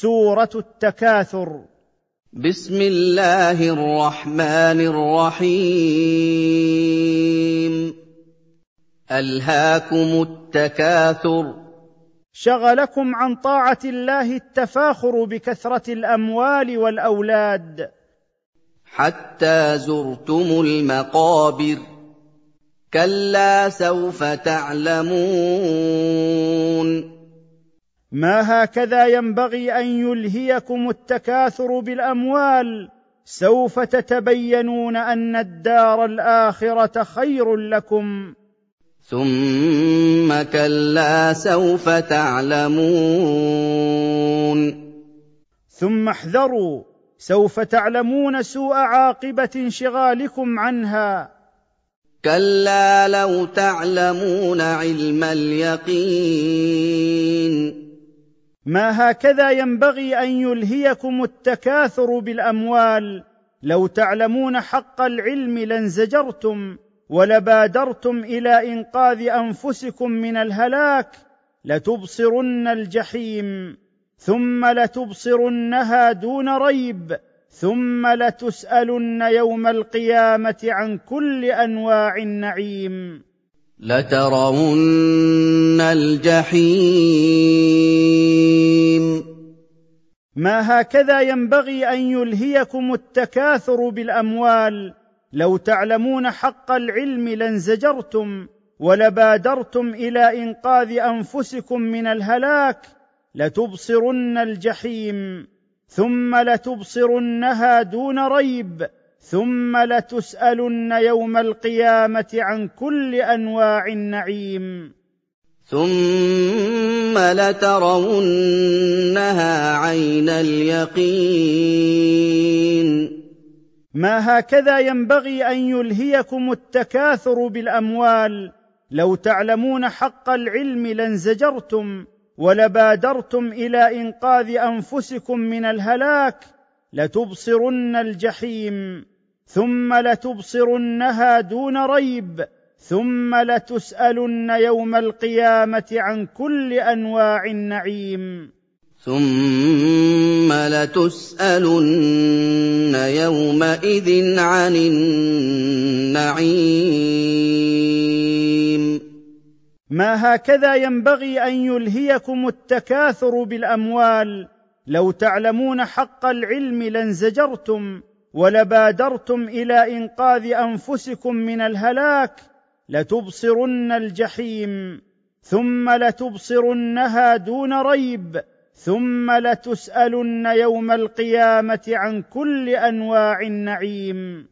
سورة التكاثر. بسم الله الرحمن الرحيم. ألهاكم التكاثر. شغلكم عن طاعة الله التفاخر بكثرة الأموال والأولاد. حتى زرتم المقابر. كلا سوف تعلمون. ما هكذا ينبغي أن يلهيكم التكاثر بالأموال؟ سوف تتبينون أن الدار الآخرة خير لكم. ثم كلا سوف تعلمون. ثم احذروا سوف تعلمون سوء عاقبة انشغالكم عنها. كلا لو تعلمون علم اليقين. ما هكذا ينبغي أن يلهيكم التكاثر بالأموال؟ لو تعلمون حق العلم لانزجرتم ولبادرتم إلى إنقاذ أنفسكم من الهلاك لتبصرن الجحيم ثم لتبصرنها دون ريب ثم لتسألن يوم القيامة عن كل أنواع النعيم. لترون الجحيم. ما هكذا ينبغي أن يلهيكم التكاثر بالأموال؟ لو تعلمون حق العلم لانزجرتم ولبادرتم إلى إنقاذ أنفسكم من الهلاك لتبصرن الجحيم ثم لتبصرنها دون ريب. ثم لتسألن يوم القيامة عن كل أنواع النعيم. ثم لترونها عين اليقين. ما هكذا ينبغي أن يلهيكم التكاثر بالأموال. لو تعلمون حق العلم لانزجرتم ولبادرتم إلى إنقاذ أنفسكم من الهلاك لتبصرن الجحيم. ثم لتبصرنها دون ريب ثم لتسألن يوم القيامة عن كل أنواع النعيم. ثم لتسألن يومئذ عن النعيم. ما هكذا ينبغي أن يلهيكم التكاثر بالأموال؟ لو تعلمون حق العلم لانزجرتم. ولبادرتم إلى إنقاذ أنفسكم من الهلاك لتبصرن الجحيم ثم لتبصرنها دون ريب ثم لتسألن يوم القيامة عن كل أنواع النعيم.